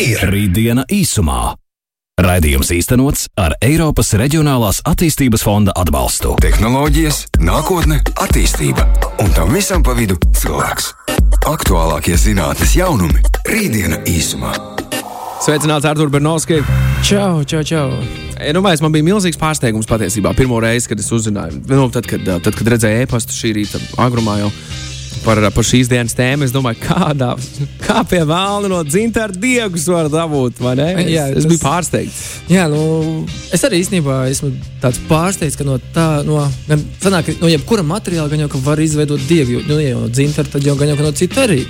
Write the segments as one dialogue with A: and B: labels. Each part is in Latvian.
A: ir Rītdiena īsumā. Raidījums īstenots ar Eiropas Reģionālās attīstības fonda atbalstu.
B: Tehnoloģijas, nākotne, attīstība un tam visam pa vidu cilvēks. Aktuālākie zinātnes jaunumi - Rītdiena īsumā.
C: Sveicināts Artur Bernovskis.
D: Čau, čau, čau.
C: Ja, nu, man bija milzīgs pārsteigums patiesībā. Pirmo reizi, kad es uzzināju, nu, tad, kad, tad, kad redzēju e-pastu šī rīta agrumā jau par, par šīs dienas tēmu. Es domāju, kādā, kā pie vēlna no dzintara diegus var dabūt. Es, jā, es tas, biju pārsteigts.
D: Jā, nu, es arī īstenībā esmu tāds pārsteigts, ka no tā, no, gan, sanāk, no jebkura materiāla gan jau var izveidot diegu. Nu, ja no dzintara, tad jau gan jau no citu arī.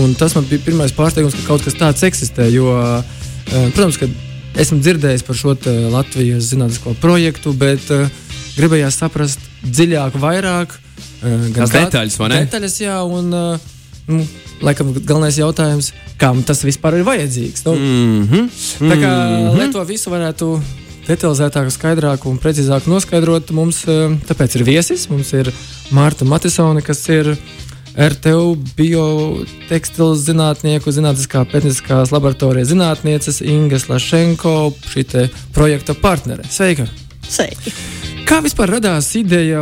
D: Un tas man bija pirmais pārsteigums, ka kaut kas tāds eksistē. Jo, eh, protams, ka esmu dzirdējis par šo Latvijas zinātnisko projektu, bet uh, gribējās saprast dziļāk, vairāk.
C: Gan detaļas, vai ne?
D: Detaļas, jā, un nu, laikam galvenais jautājums, kam tas vispār ir vajadzīgs. Nu,
C: mm -hmm.
D: Tā kā, mm -hmm. lai to visu varētu detalizētāk, skaidrāk un precīzāk noskaidrot, mums tāpēc ir viesis. Mums ir Mārta Matisone, kas ir RTU biotekstilu zinātnieku, zinātniskā pētnieciskās laboratorijas zinātnieces Inga Slašenko, šī projekta partnere. Sveika!
E: Sveiki!
D: Kā vispār radās ideja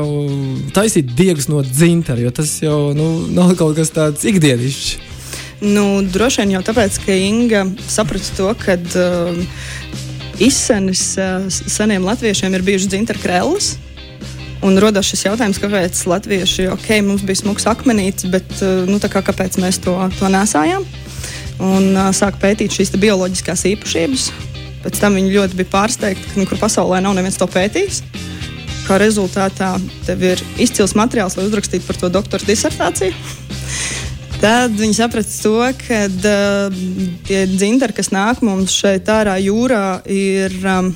D: taisīt diegus no dzintara? Jo tas jau nu, nav kaut kas tāds ikdienišķs.
E: Nu, droši vien jau tāpēc, ka Inga saprata to, ka uh, izsenis uh, seniem latviešiem ir bijušas dzintara krēslas. Un radās šis jautājums, kāpēc latvieši, ok, mums bija smūgs akmenītis, bet uh, nu, kā, kāpēc mēs to, to nesājām? Un uh, sāk pētīt šīs bioloģiskās īpašības. Pēc tam viņi ļoti bija pārsteigti, ka nekur pasaulē nav neviens to pētījis kā rezultātā tev ir izcils materiāls, lai uzrakstītu par to doktora disertāciju. Tad viņi saprata to, ka uh, tie dzintari, kas nāk mums šeit ārā jūrā, ir um,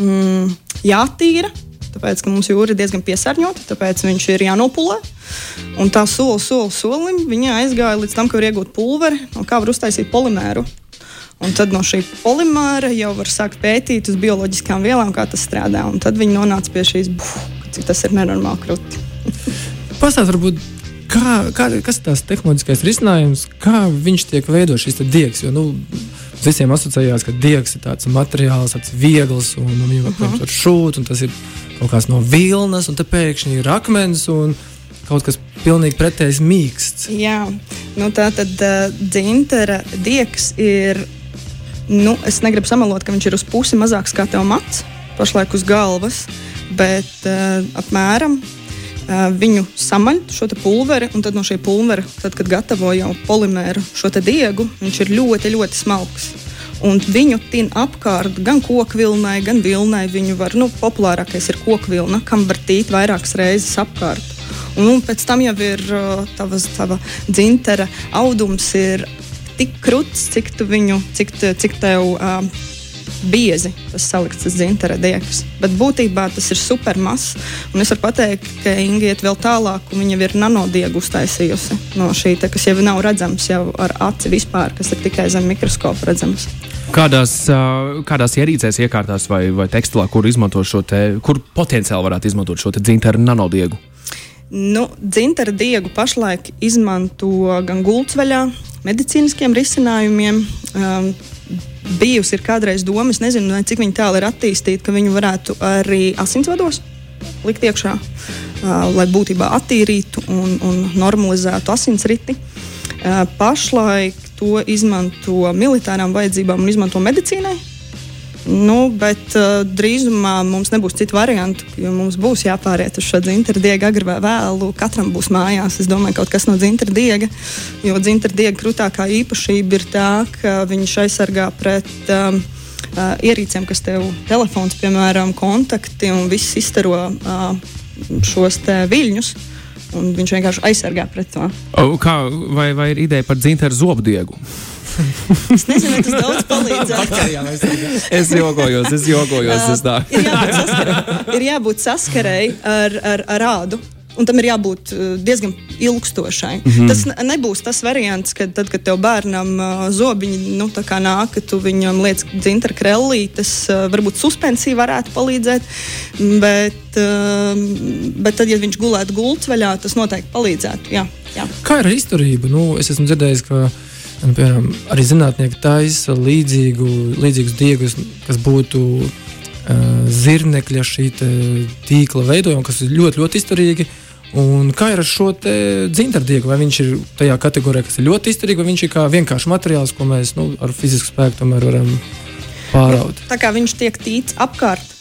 E: mm, jātīra. Tāpēc, ka mums jūra ir diezgan piesārņota, tāpēc viņš ir jānopulē. Un tā soli, soli, solim viņa aizgāja līdz tam, ka var iegūt pulveri, no kā var uztaisīt polimēru. Un tad no šī polimēra jau var sākt pētīt uz bioloģiskām vielām, kā tas strādā. Un tad viņi nonāca pie šīs, cik tas ir nenormāli krūti.
D: Pastāstiet, varbūt, kā, kā, kas ir tās tehnoloģiskais risinājums, kā viņš tiek veidots šis diegs. Jo, nu, Visiem asociējās, ka diegs ir tāds materiāls, tāds viegls, un, un viņš -huh. var šūt, un tas ir kaut kas no vilnas, un te pēkšņi ir akmens. Un, kaut kas pilnīgi pretējs mīksts.
E: Jā, nu tā tad uh, dzintara diegs ir Nu, es negribu samalot, ka viņš ir uz pusi mazāks kā tev mats, pašlaik uz galvas, bet uh, apmēram uh, viņu samaļ šo pulveri, un tad no šī pulvera, tad, kad gatavo jau polimēru šo diegu, viņš ir ļoti, ļoti smalks. Un viņu tin apkārt gan koku vilnai, gan vilnai. Viņu var, nu, populārākais ir koku vilna, kam var tīt vairākas reizes apkārt. Un, un pēc tam jau ir uh, tavas, tava dzintara audums, ir tik krūts, cik tu viņu, cik, cik tev. Uh, biezi tas salikts uz dzintara diegas. Bet būtībā tas ir super mazs. Un es varu pateikt, ka Inga iet vēl tālāk, un viņa ir nanodiegu uztaisījusi no šī, te, kas jau nav redzams jau ar aci vispār, kas ir tikai zem mikroskopa redzams.
C: Kādās, kādās ierīcēs, iekārtās vai, vai tekstilā, kur te, kur potenciāli varētu izmantot šo dzintara nanodiegu?
E: Nu, dzintara diegu pašlaik izmanto gan gultsveļā, medicīniskiem risinājumiem. Um, bijusi ir kādreiz doma, es nezinu, cik tālu ir attīstīti, ka viņi varētu arī asinsvados likt iekšā, uh, lai būtībā attīrītu un, un normalizētu asinsriti. Uh, pašlaik to izmanto militārām vajadzībām un izmanto medicīnai. Nu, bet uh, drīzumā mums nebūs citu variantu, jo mums būs jāpāriet uz šo dzintra diegu agri vai vēlu. Katram būs mājās, es domāju, kaut kas no dzintra diega. Jo dzintra diega krūtākā īpašība ir tā, ka viņš aizsargā pret um, uh, ierīcēm, kas tev telefons, piemēram, kontakti un viss izstaro uh, šos viļņus. Un viņš vienkārši aizsargā pret to.
C: O, kā, vai, vai ir ideja par dzintra zobdiegu?
E: es nezinu, tas daudz palīdzēs.
C: es jokojos, es jokojos. Es
E: ir, jābūt saskarei, ir jābūt saskarei ar, ar, ar rādu. Un tam ir jābūt uh, diezgan ilgstošai. Mm -hmm. Tas nebūs tas variants, kad, tad, kad tev bērnam uh, zobiņi nu, nāk, ka tu viņam liec dzintara krellītes, uh, varbūt suspensija varētu palīdzēt. Bet, uh, bet tad, ja viņš gulētu gultveļā, tas noteikti palīdzētu. Jā, jā.
D: Kā ir ar izturību? Nu, es esmu dzirdējis, ka Un, piemēram, arī zinātnieki taisa līdzīgu, līdzīgus diegus, kas būtu uh, zirnekļa šī tīkla veidojuma, kas ir ļoti, ļoti izturīgi. Un kā ir ar šo dzintardiegu? Vai viņš ir tajā kategorijā, kas ir ļoti izturīgs, vai viņš ir kā vienkāršs materiāls, ko mēs nu, ar fizisku spēku tomēr varam pāraut?
E: Tā kā viņš tiek tīts apkārt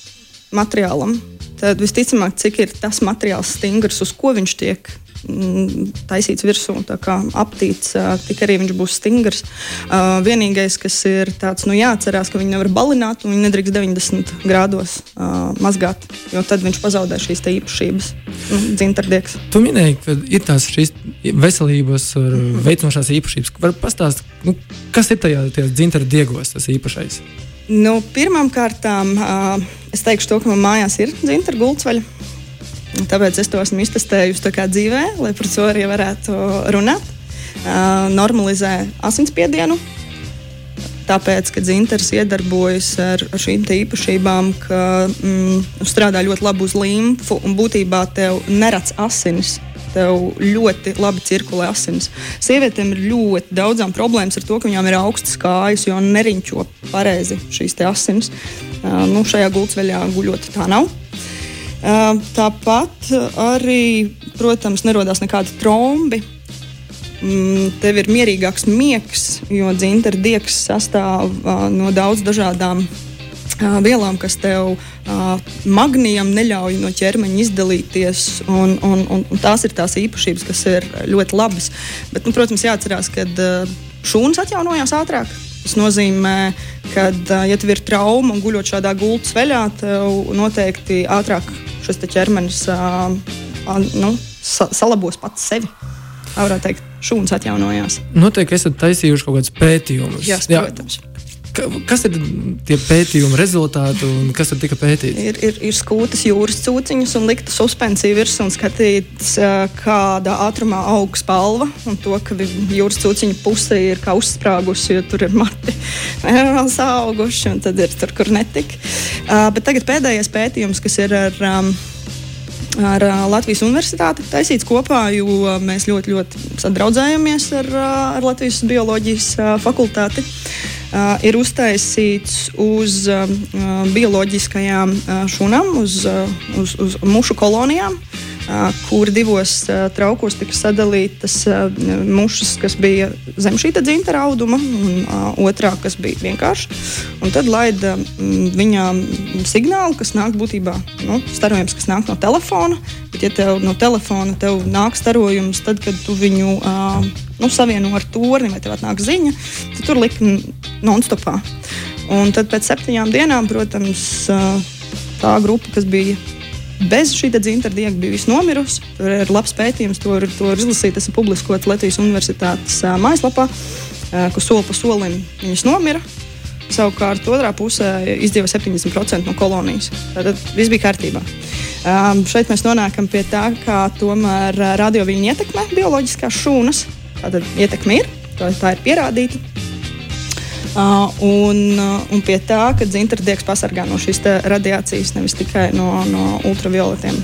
E: materiālam, tad visticamāk, cik ir tas materiāls stingrs, uz ko viņš tiek taisīts virsū, kā aptīts, tik arī viņš būs stingrs. Vienīgais, kas ir tāds, nu jāatcerās, ka viņi nevar balināt un viņi nedrīkst 90 grādos mazgāt, jo tad viņš pazaudē šīs īpašības. Nu, Dzintardieks.
D: Tu minēji, ka ir tās šīs veselības veicinošās īpašības. Var pastāstīt, nu, kas ir tajā dzintardiegos tas īpašais?
E: Nu, Pirmkārt, es teikšu to, ka man mājās ir dzintra gultsveļa. Tāpēc es to esmu iztestējusi dzīvē, lai par to arī varētu runāt. Normalizē asinsspiedienu. Tāpēc, ka dzintars iedarbojas ar, ar šīm īpašībām, ka mm, strādā ļoti labi uz līmfu un būtībā tev neredz asinis. Tev ļoti labi cirkulē asins. Sievietēm ir ļoti daudzām problēmas ar to, ka viņām ir augstas kājas, jo neriņķo pareizi šīs asinis. Uh, nu, šajā gultsveļā guļot tā nav. Tāpat arī, protams, nerodās nekādi trombi. Mm, tev ir mierīgāks miegs, jo dzintara diegs sastāv no daudz dažādām vielām, kas tev magnijam neļauj no ķermeņa izdalīties. Un, un, un, un tās ir tās īpašības, kas ir ļoti labas. Bet, nu, protams, jāatcerās, ka šūnas atjaunojās ātrāk. Tas nozīmē, ka, ja tev ir trauma un guļot šādā gultas veļā, tev noteikti ātrāk šis ķermenis nu, sa salabos pats sevi. Varētu teikt, šūnas atjaunojās.
D: Noteikti esat taisījuši kaut kādus pētījumus.
E: Jā, protams. Jā.
D: Kas ir tie pētījuma rezultāti un kas tur tika pētīts?
E: Ir, ir, ir skūtas jūras cūciņas un likta suspensija virsū un skatīts, kādā ātrumā aug spalva. Un to, ka jūras cūciņa puse ir kā uzsprāgusi, jo tur ir mati vēl auguši un tad ir tur, kur netika. Uh, bet tagad pēdējais pētījums, kas ir ar. Um, ar Latvijas Universitāti taisīts kopā, jo mēs ļoti, ļoti sadraudzējamies ar, ar Latvijas bioloģijas fakultāti. Uh, ir uztaisīts uz uh, bioloģiskajām uh, šūnām, uz, uh, uz, uz mušu kolonijām. Uh, kur divos traukos tika sadalītas mušas, kas bija zem šī dzintara auduma, un otrā, kas bija vienkārši. Un tad laida viņām signālu, kas nāk būtībā nu, starojums, kas nāk no telefona. Bet, ja tev no telefona tev nāk starojums, tad, kad tu viņu nu, savieno ar torni vai tev atnāk ziņa, tad tur lika non-stopā. Un tad pēc septiņām dienām, protams, tā grupa, kas bija Bez šī dzimta diega bija viss nomirusi. Tur ir labs pētījums, to ir, to ir izlasīt. Tas ir publiskots Latvijas Universitātes mājaslapā, kur soli pa solim viņas nomira. Savukārt otrā pusē izdeva 70% no kolonijas. Tad viss bija kārtībā. Um, šeit mēs nonākam pie tā, kā tomēr radioviļņi ietekmē bioloģiskās šūnas. Tātad ietekme ir, tā, tā ir pierādīta. Un, un pie tā, ka dzintardiegs pasargā no šīs radiācijas, nevis tikai no, no ultravioletiem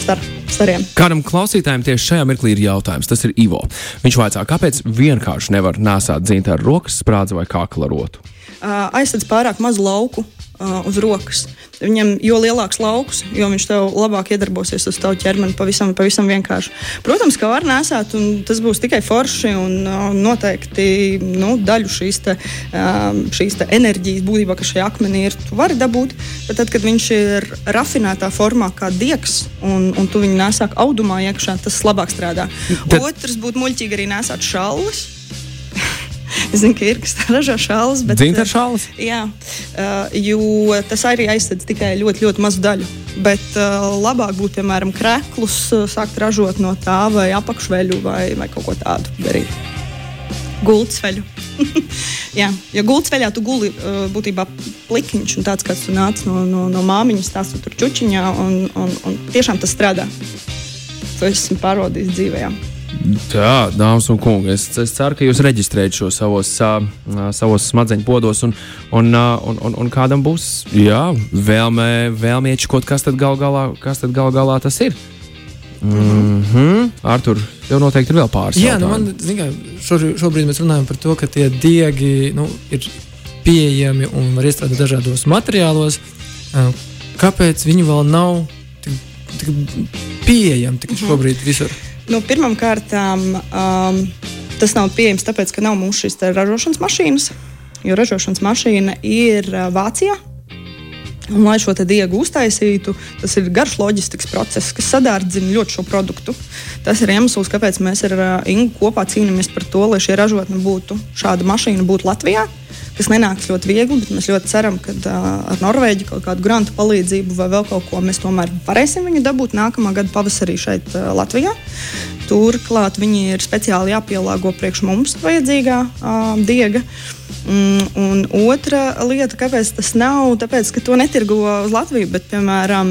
E: star, stariem.
C: Kādam klausītājam tieši šajā mirklī ir jautājums. Tas ir Ivo. Viņš vaicā, kāpēc vienkārši nevar nesāt dzintāru rokas sprādzi vai kākla rotu?
E: Aizsardz pārāk mazu lauku uz rokas. Viņam, jo lielāks lauks, jo viņš tev labāk iedarbosies uz tavu ķermeni. Pavisam, pavisam vienkārši. Protams, ka var nesāt, un tas būs tikai forši. Un, noteikti nu, daļu šīs, te, šīs te enerģijas būtībā, kas šajā akmenī ir, tu vari dabūt. Bet tad, kad viņš ir rafinētā formā, kā diegs, un, un tu viņu nesāk audumā iekšā, tas labāk strādā. Tad... Otrs būtu muļķīgi arī nesāt šalus. Es zinu, ka ir kas ražo šālas.
C: Zintar šālas?
E: Jā, uh, jo tas arī aizsedz tikai ļoti, ļoti mazu daļu. Bet uh, labāk būtu, piemēram, krēklus sākt ražot no tā vai apakšveļu vai, vai kaut ko tādu darīt. Gultsveļu. Jā, jo gultsveļā tu guli būtībā plikiņš un tāds, kāds tu nāc no, no, no māmiņas, tās tu tur čučiņā un, un, un tiešām tas strādā. To esmu pārbaudījis dzīvē. Jā.
C: Tā, dāmas un kungi, es, es ceru, ka jūs reģistrējat šo savos, savos smadzeņu podos, un, un, un, un, un kādam būs jā, vēlme, vēlme iečukot, kas tad gal galā, kas tad gal galā tas ir. Mm -hmm. Artur, tev noteikti ir vēl pāris.
D: Jā, nu man, kā, šo, šobrīd mēs runājam par to, ka tie diegi nu, ir pieejami un var iestrādāt dažādos materiālos. Kāpēc viņi vēl nav tik, tik pieejami tik šobrīd visur?
E: Nu, Pirmkārt, um, tas nav pieejams tāpēc, ka nav mūsu šīs ražošanas mašīnas. Jo ražošanas mašīna ir uh, Vācijā. Un, lai šo diegu uztaisītu, tas ir garš loģistikas process, kas sadārdzina ļoti šo produktu. Tas ir iemesls, kāpēc mēs ar uh, Ingu kopā cīnāmies par to, lai šī ražotne būtu, šāda mašīna būtu Latvijā. Tas nenāks ļoti viegli, bet mēs ļoti ceram, ka uh, ar Norvēģiju kaut kādu grantu palīdzību vai vēl kaut ko mēs tomēr varēsim viņu dabūt nākamā gada pavasarī šeit, uh, Latvijā. Turklāt viņi ir speciāli jāpielāgo priekš mums vajadzīgā uh, diega. Mm, un otra lieta, kāpēc tas nav, tāpēc, ka to netirgo uz Latviju, bet, piemēram,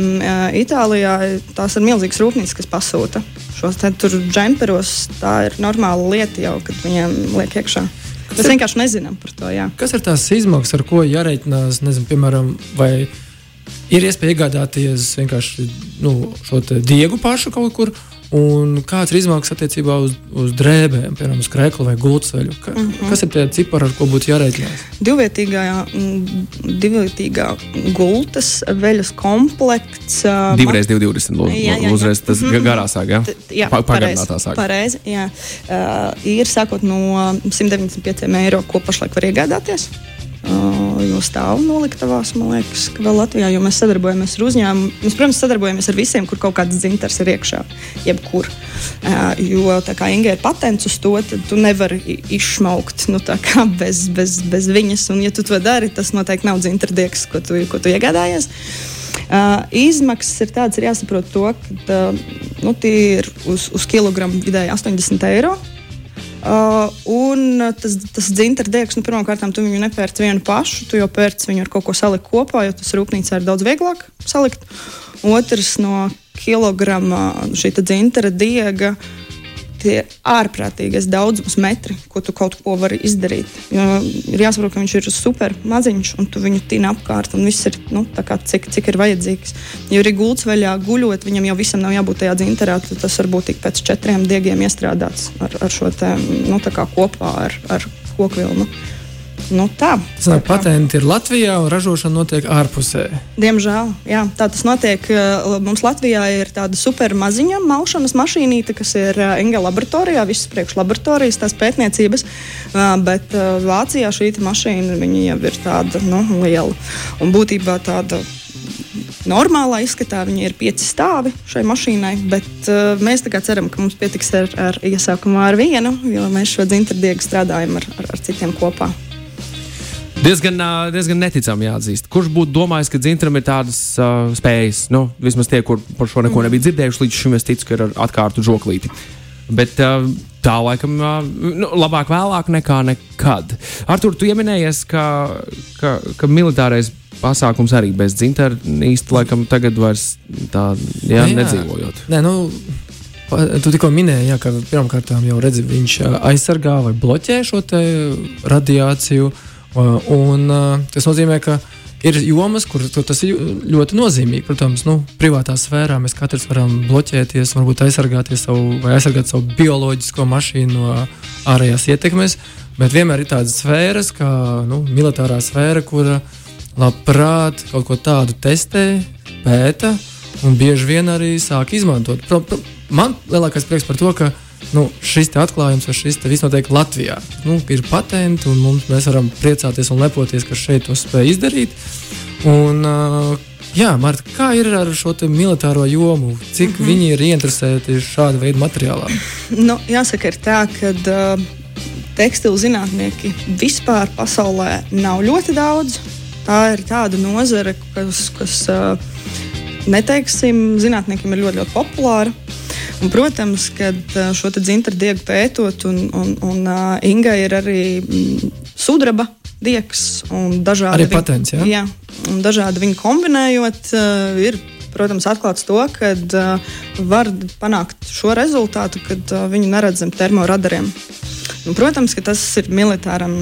E: Itālijā tās ir milzīgas rūpnīcas, kas pasūta šos džemperos. Tā ir normāla lieta jau, kad viņiem liek iekšā. Mēs vienkārši nezinām par to. Jā.
D: Kas ir tās izmaksas, ar ko jāreikinās? Nezinu, piemēram, vai ir iespēja iegādāties vienkārši nu, šo diegu pašu kaut kur Un kāds ir izmaksas attiecībā uz, uz drēbēm, piemēram, uz krēslu vai gultceļu? Ka, mm -hmm. Kas ir tie cipari, ar ko būtu jārēķinās?
E: Divvietīgā, divvietīgā gultas veļas komplekts.
C: Divreiz 220. Jā, jā, jā. Uzreiz tas mm -hmm. garā sāk, jā?
E: Jā, pagarinātā sāk. Pareizi, jā. Uh, ir sākot no 195 eiro, ko pašlaik var iegādāties. Uh, jo stāv noliktavās, man liekas, ka vēl Latvijā, jo mēs sadarbojamies ar uzņēmumu. Mēs, protams, sadarbojamies ar visiem, kur kaut kāds dzintars ir iekšā, jebkur. Uh, jo tā kā Inga ir patents uz to, tad tu nevari izšmaukt nu, bez, bez, bez viņas. Un, ja tu to dari, tas noteikti nav dzintardieks, ko tu, ko tu iegādājies. Uh, izmaksas ir tādas, ir jāsaprot to, ka uh, nu, tie ir uz, uz kilogramu vidēji 80 eiro. Uh, un tas, tas dzintara diegs, nu, pirmkārt, tu viņu nepērci vienu pašu, tu jau pērci viņu ar kaut ko salikt kopā, jo tas rūpnīcā ir daudz vieglāk salikt. Otrs no kilograma šī dzintara diega. Uh, tie ārprātīgais daudzums metri, ko tu kaut ko vari izdarīt. Jo ir jāsaprot, ka viņš ir super maziņš, un tu viņu tīni apkārt, un viss ir nu, kā, cik, cik ir vajadzīgs. Ja ir gults vaļā, guļot, viņam jau visam nav jābūt tajā dzinterā, tas varbūt tik pēc četriem diegiem iestrādāts ar, ar šo te, nu, kopā ar, ar kokvilnu. Nu, tā
D: tā patenti ir Latvijā un ražošana notiek ārpusē.
E: Diemžēl jā, tā tas notiek. Mums Latvijā ir tāda super maziņa maušanas mašīnīte, kas ir Inga laboratorijā, visas priekšlaboratorijas, tās pētniecības. Bet Vācijā šī mašīna jau ir tāda nu, liela un būtībā tāda normālā izskatā viņi ir pieci stāvi šai mašīnai, bet uh, mēs ceram, ka mums pietiks ar, ar iesākumu ar vienu, jo mēs šo dzintardieku strādājam ar, ar, ar citiem kopā.
C: Diezgan, diezgan neticami jāatzīst. Kurš būtu domājis, ka dzintram ir tādas uh, spējas? Nu, vismaz tie, kur par šo neko nebija dzirdējuši, līdz šim es ticu, ka ir ar atkārtu žoklīti. Bet uh, tā laikam uh, nu, labāk vēlāk nekā nekad. Artur, tu pieminējies, ka, ka, ka militārais pasākums arī bez dzintara īsti laikam tagad vairs tā jā, jā. nedzīvojot.
D: Nē, nu, Tu tikko minēji, jā, ka pirmkārt jau redzi, viņš aizsargā vai bloķē šo radiāciju. Uh, Un, tas nozīmē, ka ir jomas, kur tas ir ļoti nozīmīgi. Protams, nu, privātā sfērā mēs katrs varam bloķēties, varbūt aizsargāties savu, vai aizsargāt savu bioloģisko mašīnu no ārējās ietekmes. Bet vienmēr ir tādas sfēras, kā nu, militārā sfēra, kura labprāt kaut ko tādu testē, pēta un bieži vien arī sāk izmantot. Man lielākais prieks par to, ka nu, šis atklājums, vai šis viss notiek Latvijā. Nu, ir patenti, un mums, mēs varam priecāties un lepoties, ka šeit to spēj izdarīt. Un, uh, jā, Marta, kā ir ar šo militāro jomu? Cik mm -hmm. viņi ir ieinteresēti šāda veida materiālā?
E: Nu, jāsaka, ir tā, ka uh, tekstilu zinātnieki vispār pasaulē nav ļoti daudz. Tā ir tāda nozare, kas, kas uh, neteiksim, zinātniekiem ir ļoti, ļoti populāra. Un, protams, kad šo dzintaru diegu pētot, un, un, un Inga ir arī mm, sudraba diegs un dažādi
D: arī patents. Ja?
E: Jā, un dažādi viņu kombinējot, ir protams, atklāts to, ka uh, var panākt šo rezultātu, kad uh, viņu neredz zem termoradariem. Un, protams, ka tas ir militāram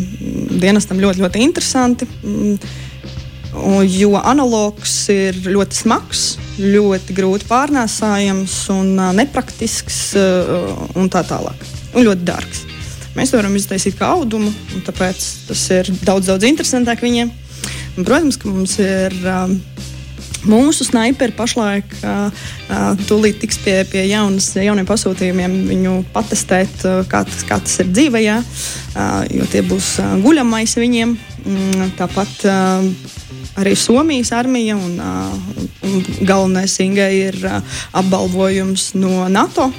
E: dienestam ļoti, ļoti interesanti. Un, jo analogs ir ļoti smags, ļoti grūti pārnēsājams un nepraktisks un tā tālāk. Un ļoti dārgs. Mēs to varam iztaisīt kā audumu, un tāpēc tas ir daudz, daudz interesantāk viņiem. Un, protams, ka mums ir. Mūsu snaiperi pašlaik tūlīt tiks pie, pie jaunas, jauniem pasūtījumiem, viņu patestēt, kā, tas, kā tas ir dzīvē, jo tie būs guļamais viņiem. Mm, tāpat arī Somijas armija un, uh, un galvenais Ingai ir uh, apbalvojums no NATO.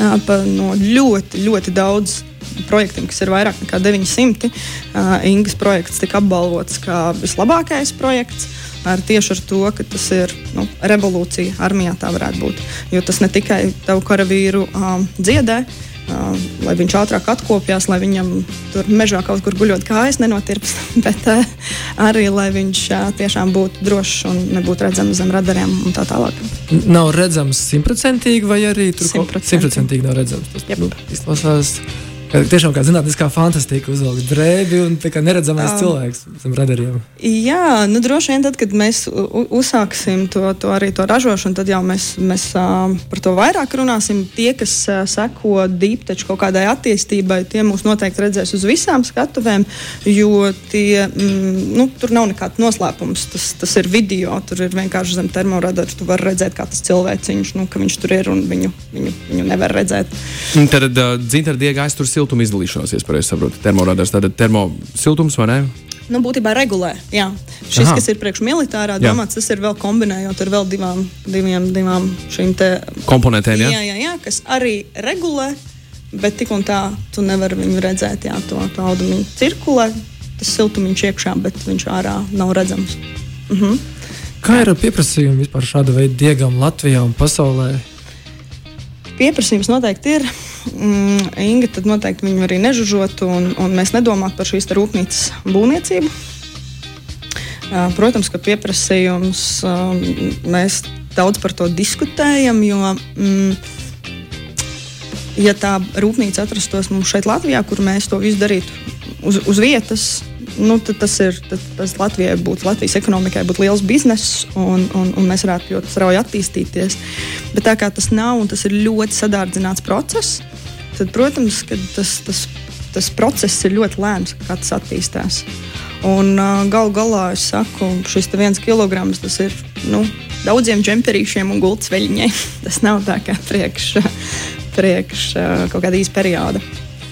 E: Uh, pa, no ļoti, ļoti daudz projektiem, kas ir vairāk nekā 900. Uh, Ingas projekts tika apbalvots kā vislabākais projekts ar tieši ar to, ka tas ir nu, revolūcija armijā, tā varētu būt. Jo tas ne tikai tavu karavīru um, dziedē. Uh, lai viņš ātrāk atkopjās, lai viņam tur mežā kaut kur guļot kājas nenotirps, bet arī lai viņš tiešām būtu drošs un nebūtu redzams zem radariem un tā tālāk.
D: Nav redzams simtprocentīgi, vai arī tur simtprocentīgi nav redzams. Tas
E: yep.
D: nu, izklausās Ka tiešām kā zinātniskā fantastika uzvelk drēbi un tā kā neredzamais um, cilvēks zem radariem.
E: Jā, nu droši vien tad, kad mēs uzsāksim to, to arī to ražošanu, tad jau mēs, mēs uh, par to vairāk runāsim. Tie, kas uh, seko dīpteču kaut kādai attīstībai, tie mūs noteikti redzēs uz visām skatuvēm, jo tie, mm, nu, tur nav nekāds noslēpums. Tas, tas ir video, tur ir vienkārši zem termoradara. Tu vari redzēt, kā tas cilvēciņš, nu, ka viņš tur ir un viņu, viņu, viņu nevar redzēt.
C: Tad uh, dzintara diega aiztur siltuma izdalīšanos, ja pareizi saprotu. Termoradars, tātad termosiltums vai ne?
E: Nu, būtībā regulē. Jā. Šis, Aha. kas ir priekšmilitārā domāts, tas ir vēl kombinējot ar vēl divām, diviem, divām šīm
C: komponentēm. Jā?
E: Jā, jā, jā, kas arī regulē, bet tik un tā tu nevari viņu redzēt. Jā, to, to audumu cirkulē, tas siltumiņš iekšā, bet viņš ārā nav redzams. Mhm.
D: Kā ir ar pieprasījumu vispār šāda veida diegam Latvijā un pasaulē?
E: Pieprasījums noteikti ir mm, Inga tad noteikti viņu arī nežužotu, un, un mēs nedomātu par šīs rūpnīcas būvniecību. Protams, ka pieprasījums mēs daudz par to diskutējam, jo, mm, ja tā rūpnīca atrastos mums šeit, Latvijā, kur mēs to visu darītu uz, uz vietas, nu, tas, ir, tas Latvijai būtu, Latvijas ekonomikai būtu liels bizness, un, un, un mēs varētu ļoti strauji attīstīties. Bet tā kā tas nav, un tas ir ļoti sadārdzināts process, tad, protams, tas, tas, tas process ir ļoti lēns, kā tas attīstās. Un uh, galu galā es saku, šis viens kilograms tas ir nu, daudziem džemperīšiem un gultas veļņai. tas nav tā kā priekš, priekš kaut kāda īsa perioda.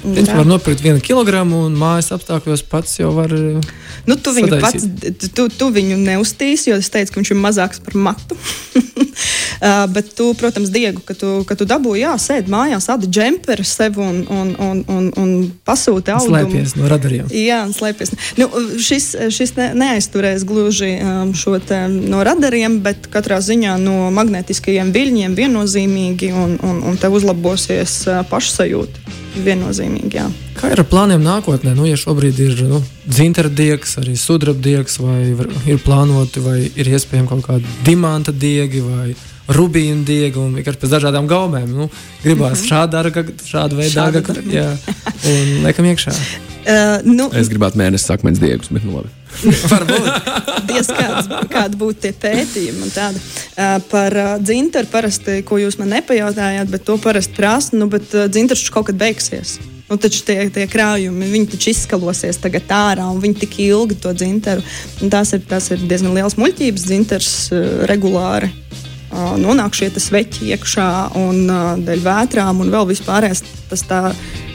D: Viņš var nopirkt vienu kilogramu un mājas apstākļos pats jau var.
E: Nu, tu, viņu sadaisīt. pats, tu, tu viņu neuztīsi, jo es teicu, ka viņš ir mazāks par matu. uh, bet, tu, protams, diegu, ka tu, ka tu dabūji, jā, sēdi mājās, ādi džemperi sev un, un, un, un, un pasūti audumu.
D: Slēpties no radariem.
E: Jā, slēpties. Nu, šis šis ne, neaizturēs gluži um, šo te no radariem, bet katrā ziņā no magnetiskajiem viļņiem viennozīmīgi un, un, un tev uzlabosies uh, pašsajūta viennozīmīgi. Jā.
D: Kā ir ar plāniem nākotnē? Nu, ja šobrīd ir nu, dzintardiegs, arī sudrabdiegs, vai ir plānoti, vai ir iespējams kaut kādi dimanta diegi vai rubīna diegi, un vienkārši pēc dažādām gaumēm. Nu, gribās mm -hmm. šādu dārgu, šādu veidu dārgu, jā, un liekam iekšā.
E: Uh, nu,
C: es gribētu mēnesi akmens diegus, bet nu labi.
E: Varbūt. Diez kāds, kāda būtu tie pētījumi. Uh, par dzintaru parasti, ko jūs man nepajautājāt, bet to parasti prasa, nu, bet uh, dzintars kaut kad beigsies. Nu, taču tie, tie krājumi, viņi taču izskalosies tagad ārā, un viņi tik ilgi to dzintaru. Tās ir, tās ir diezgan liels muļķības. Dzintars uh, regulāri nonāk šie sveķi iekšā un dēļ vētrām un vēl vispārējais. Tas tā,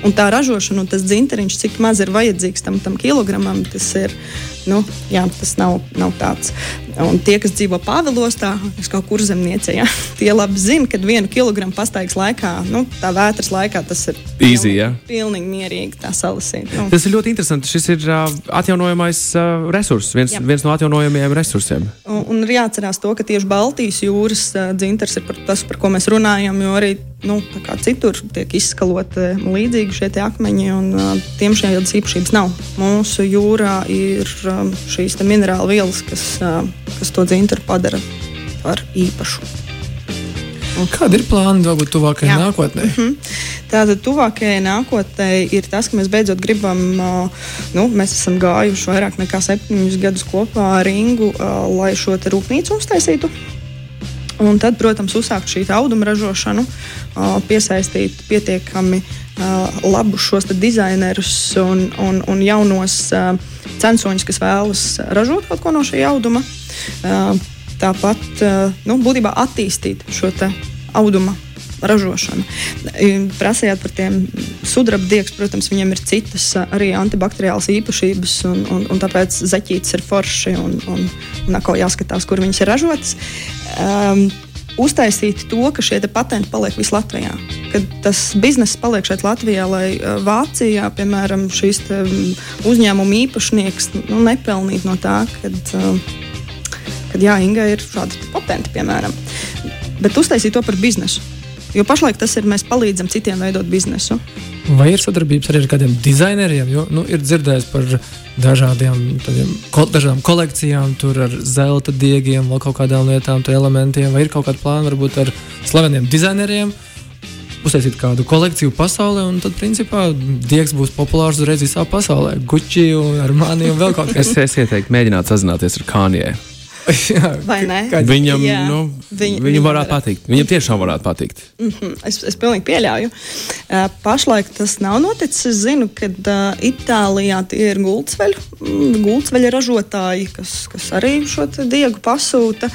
E: un tā ražošana un tas dzinteriņš, cik maz ir vajadzīgs tam, tam kilogramam, tas ir nu, jā, tas nav, nav tāds. Un tie, kas dzīvo Pāvilostā, kas kaut kur zemniecē, ja, tie labi zina, ka vienu kilogramu pastaigas laikā, nu, tā vētras laikā, tas ir
C: Easy, ja?
E: pilnīgi mierīgi tā salasīt. Nu.
C: Tas ir ļoti interesanti. Šis ir uh, atjaunojamais uh, resurs, viens, jā. viens no atjaunojamajiem resursiem.
E: Un, un ir jāatcerās to, ka tieši Baltijas jūras uh, dzintars ir par tas, par ko mēs runājam, jo arī nu, citur tiek izskaloti līdzīgi šie akmeņi, un tiem šādas īpašības nav. Mūsu jūrā ir šīs minerālu vielas, kas, kas to dzintaru padara par īpašu.
D: Un kādi ir plāni varbūt tuvākajā nākotnē? Mm -hmm.
E: Tātad tuvākajai nākotnē ir tas, ka mēs beidzot gribam, nu, mēs esam gājuši vairāk nekā septiņus gadus kopā ar Ingu, lai šo rūpnīcu uztaisītu. Un tad, protams, uzsākt šī auduma ražošanu, piesaistīt pietiekami labus šos dizainerus un, un, un jaunos censoņus, kas vēlas ražot kaut ko no šī auduma. Tāpat nu, būtībā attīstīt šo auduma ražošanu. Prasījāt par tiem sudraba diegs, protams, viņiem ir citas arī antibakteriālas īpašības, un, un, un tāpēc zaķītes ir forši un, un, un atkal jāskatās, kur viņas ir ražotas. Um, uztaisīt to, ka šie patenti paliek visā Latvijā. Kad tas bizness paliek šeit Latvijā, lai Vācijā, piemēram, šīs uzņēmuma īpašnieks nu, nepelnītu no tā, kad, kad jā, Inga ir šādi patenti, piemēram. Bet uztaisīt to par biznesu. Jo pašlaik tas ir, mēs palīdzam citiem veidot biznesu.
D: Vai ir sadarbības arī ar kādiem dizaineriem? Jo nu, ir dzirdējis par dažādiem, tādiem, ko, dažādām kolekcijām, tur ar zelta diegiem, vēl kaut kādām lietām, elementiem. Vai ir kaut kāda plāna varbūt ar slaveniem dizaineriem? Uztaisīt kādu kolekciju pasaulē, un tad, principā, diegs būs populārs uzreiz visā pasaulē. Gucci, Armani un vēl kaut kas
C: tāds. es, es ieteiktu mēģināt sazināties ar Kanye.
E: Vai ne?
C: Viņam, jā. nu, Viņ, viņam varētu var... patikt. Viņam tiešām varētu patikt.
E: Mm -hmm. es, es pilnīgi pieļauju. Uh, pašlaik tas nav noticis. Es zinu, ka uh, Itālijā tie ir gultsveļu, mm, gultsveļa ražotāji, kas, kas arī šo diegu pasūta.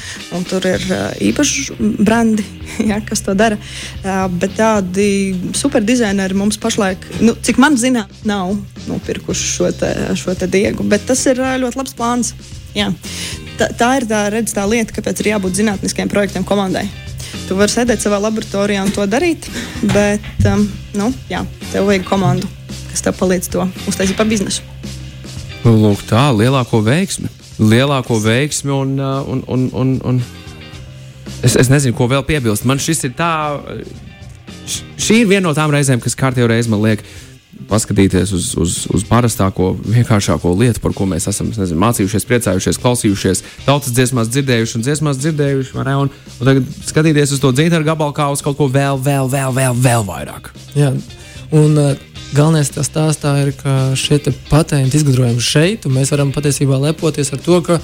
E: Tur ir uh, īpaši brandi, ja, kas to dara. Uh, bet tādi superdizaineri mums pašlaik, nu, cik man zinām, nav nopirkuši šo, te, šo te diegu. Bet tas ir uh, ļoti labs plāns. Jā tā, tā ir tā, redz, tā lieta, kāpēc ir jābūt zinātniskiem projektiem komandai. Tu vari sēdēt savā laboratorijā un to darīt, bet um, nu, jā, tev vajag komandu, kas tev palīdz to uztaisīt par biznesu.
C: Nu, lūk, tā lielāko veiksmi. Lielāko veiksmi un, uh, un, un, un, un es, es nezinu, ko vēl piebilst. Man šis ir tā, šī ir viena no tām reizēm, kas kārtībā reizē man liekas paskatīties uz, uz, uz parastāko, vienkāršāko lietu, par ko mēs esam nezinu, mācījušies, priecājušies, klausījušies, tautas dziesmās dzirdējuši un dziesmās dzirdējuši. Un, un tagad skatīties uz to dzīvnieku gabalu kā uz kaut ko vēl, vēl, vēl, vēl, vēl vairāk.
D: Jā, un uh, galvenais tas stāstā ir, ka šie patenti izgudrojumi šeit, un mēs varam patiesībā lepoties ar to, ka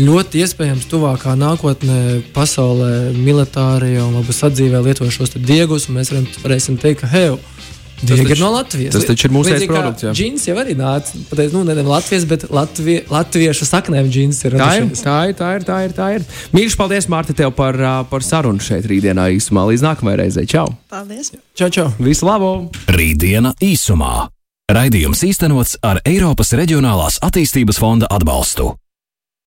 D: ļoti iespējams tuvākā nākotnē pasaulē militārajā un sadzīvē lieto šos diegus, un mēs varam, varēsim teikt, ka hei, Ir no Latvijas.
C: Tas taču ir mūsu produkts.
D: Džins jau arī nāca. Pateic, nu, ne Latvijas, bet Latvie, latviešu saknēm džins ir.
C: Tā ir, tā ir, tā ir, tā ir. Tā ir. Mīļš, paldies, Mārta, tev par, par sarunu šeit rītdienā īsumā. Līdz nākamajai reizei. Čau!
E: Paldies!
D: Čau, čau!
C: Visu labu!
A: Rītdiena īsumā. Raidījums īstenots ar Eiropas Reģionālās attīstības fonda atbalstu.